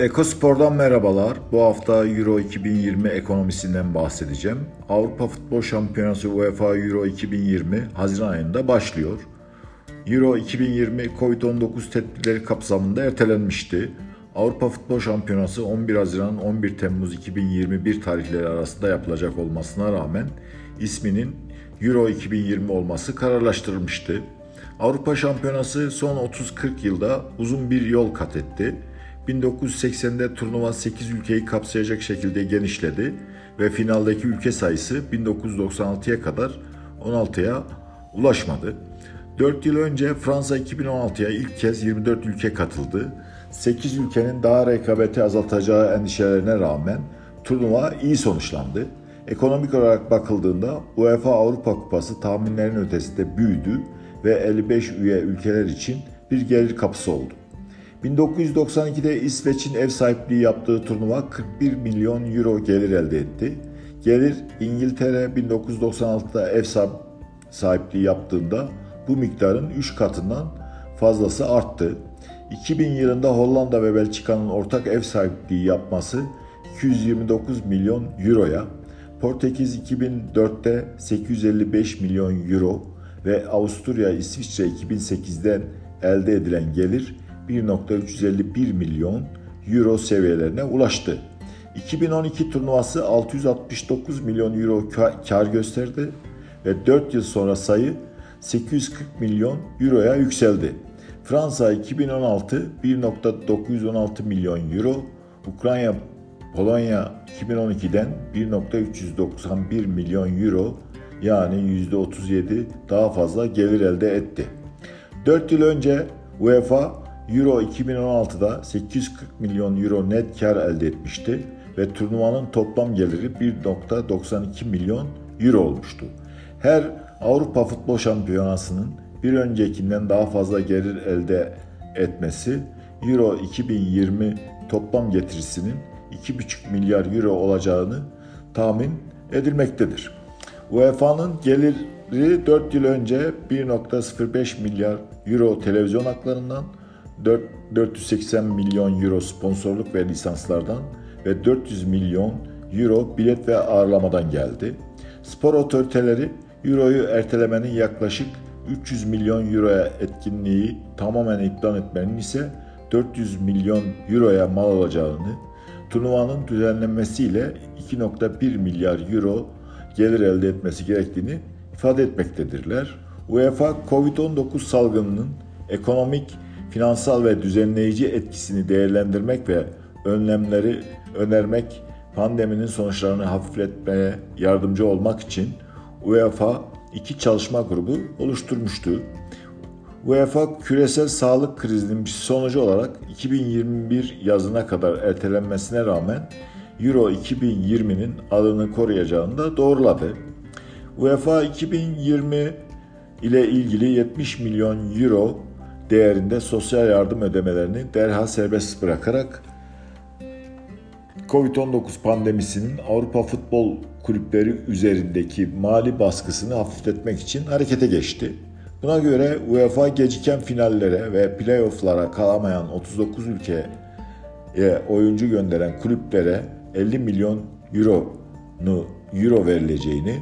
Ekospor'dan merhabalar. Bu hafta Euro 2020 ekonomisinden bahsedeceğim. Avrupa Futbol Şampiyonası UEFA Euro 2020 Haziran ayında başlıyor. Euro 2020 Covid-19 tedbirleri kapsamında ertelenmişti. Avrupa Futbol Şampiyonası 11 Haziran 11 Temmuz 2021 tarihleri arasında yapılacak olmasına rağmen isminin Euro 2020 olması kararlaştırılmıştı. Avrupa Şampiyonası son 30-40 yılda uzun bir yol kat etti. 1980'de turnuva 8 ülkeyi kapsayacak şekilde genişledi ve finaldeki ülke sayısı 1996'ya kadar 16'ya ulaşmadı. 4 yıl önce Fransa 2016'ya ilk kez 24 ülke katıldı. 8 ülkenin daha rekabeti azaltacağı endişelerine rağmen turnuva iyi sonuçlandı. Ekonomik olarak bakıldığında UEFA Avrupa Kupası tahminlerin ötesinde büyüdü ve 55 üye ülkeler için bir gelir kapısı oldu. 1992'de İsveç'in ev sahipliği yaptığı turnuva 41 milyon euro gelir elde etti. Gelir İngiltere 1996'da ev sahipliği yaptığında bu miktarın 3 katından fazlası arttı. 2000 yılında Hollanda ve Belçika'nın ortak ev sahipliği yapması 229 milyon euroya, Portekiz 2004'te 855 milyon euro ve Avusturya İsviçre 2008'den elde edilen gelir 1.351 milyon euro seviyelerine ulaştı. 2012 turnuvası 669 milyon euro kar gösterdi ve 4 yıl sonra sayı 840 milyon euroya yükseldi. Fransa 2016 1.916 milyon euro, Ukrayna Polonya 2012'den 1.391 milyon euro yani %37 daha fazla gelir elde etti. 4 yıl önce UEFA Euro 2016'da 840 milyon euro net kar elde etmişti ve turnuvanın toplam geliri 1.92 milyon euro olmuştu. Her Avrupa Futbol Şampiyonası'nın bir öncekinden daha fazla gelir elde etmesi Euro 2020 toplam getirisinin 2,5 milyar euro olacağını tahmin edilmektedir. UEFA'nın geliri 4 yıl önce 1.05 milyar euro televizyon haklarından, 480 milyon euro sponsorluk ve lisanslardan ve 400 milyon euro bilet ve ağırlamadan geldi. Spor otoriteleri Euro'yu ertelemenin yaklaşık 300 milyon euroya etkinliği tamamen iptal etmenin ise 400 milyon euroya mal olacağını, turnuvanın düzenlenmesiyle 2.1 milyar euro gelir elde etmesi gerektiğini ifade etmektedirler. UEFA Covid-19 salgınının ekonomik, finansal ve düzenleyici etkisini değerlendirmek ve önlemleri önermek, pandeminin sonuçlarını hafifletmeye yardımcı olmak için UEFA iki çalışma grubu oluşturmuştu. UEFA küresel sağlık krizinin bir sonucu olarak 2021 yazına kadar ertelenmesine rağmen Euro 2020'nin adını koruyacağını da doğruladı. UEFA 2020 ile ilgili 70 milyon euro değerinde sosyal yardım ödemelerini derhal serbest bırakarak Covid-19 pandemisinin Avrupa futbol kulüpleri üzerindeki mali baskısını hafifletmek için harekete geçti. Buna göre UEFA geciken finallere ve playofflara kalamayan 39 ülkeye oyuncu gönderen kulüplere 50 milyon euronu euro verileceğini,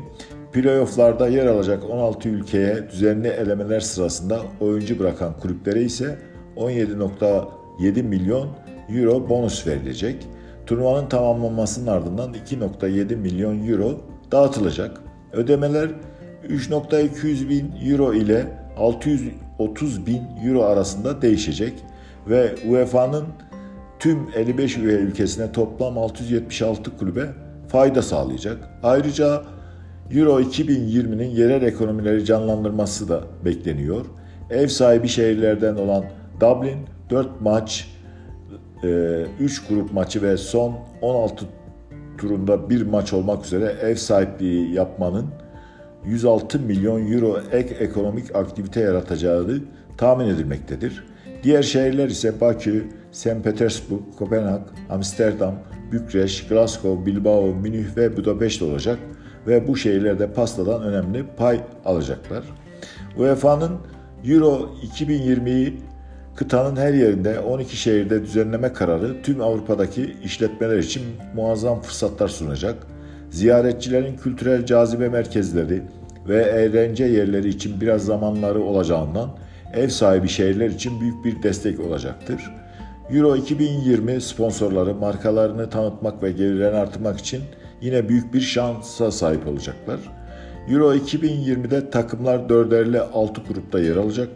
playofflarda yer alacak 16 ülkeye düzenli elemeler sırasında oyuncu bırakan kulüplere ise 17.7 milyon euro bonus verilecek. Turnuvanın tamamlanmasının ardından 2.7 milyon euro dağıtılacak. Ödemeler 3.200 bin euro ile 630 bin euro arasında değişecek ve UEFA'nın tüm 55 üye ülkesine toplam 676 kulübe fayda sağlayacak. Ayrıca Euro 2020'nin yerel ekonomileri canlandırması da bekleniyor. Ev sahibi şehirlerden olan Dublin 4 maç, 3 e, grup maçı ve son 16 turunda bir maç olmak üzere ev sahipliği yapmanın 106 milyon euro ek ekonomik aktivite yaratacağı tahmin edilmektedir. Diğer şehirler ise Bakü, St. Petersburg, Kopenhag, Amsterdam, Bükreş, Glasgow, Bilbao, Münih ve Budapeşte olacak ve bu şehirlerde pastadan önemli pay alacaklar. UEFA'nın Euro 2020'yi Kıtanın her yerinde 12 şehirde düzenleme kararı tüm Avrupa'daki işletmeler için muazzam fırsatlar sunacak. Ziyaretçilerin kültürel cazibe merkezleri ve eğlence yerleri için biraz zamanları olacağından ev sahibi şehirler için büyük bir destek olacaktır. Euro 2020 sponsorları markalarını tanıtmak ve gelirlerini artırmak için yine büyük bir şansa sahip olacaklar. Euro 2020'de takımlar dörderli 6 grupta yer alacak.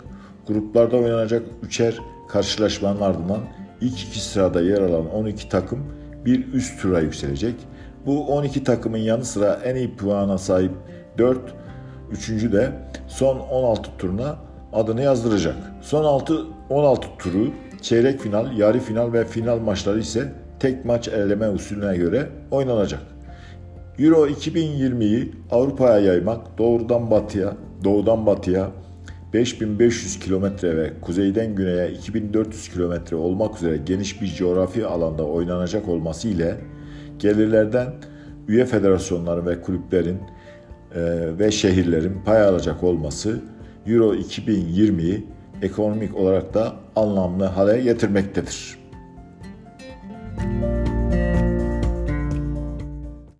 Gruplarda oynanacak üçer karşılaşmanın ardından ilk iki sırada yer alan 12 takım bir üst tura yükselecek. Bu 12 takımın yanı sıra en iyi puana sahip 4 üçüncü de son 16 turuna adını yazdıracak. Son 6 16 turu çeyrek final, yarı final ve final maçları ise tek maç eleme usulüne göre oynanacak. Euro 2020'yi Avrupa'ya yaymak doğrudan batıya, doğudan batıya 5500 kilometre ve kuzeyden güneye 2400 kilometre olmak üzere geniş bir coğrafi alanda oynanacak olması ile gelirlerden üye federasyonları ve kulüplerin e, ve şehirlerin pay alacak olması Euro 2020'yi ekonomik olarak da anlamlı hale getirmektedir.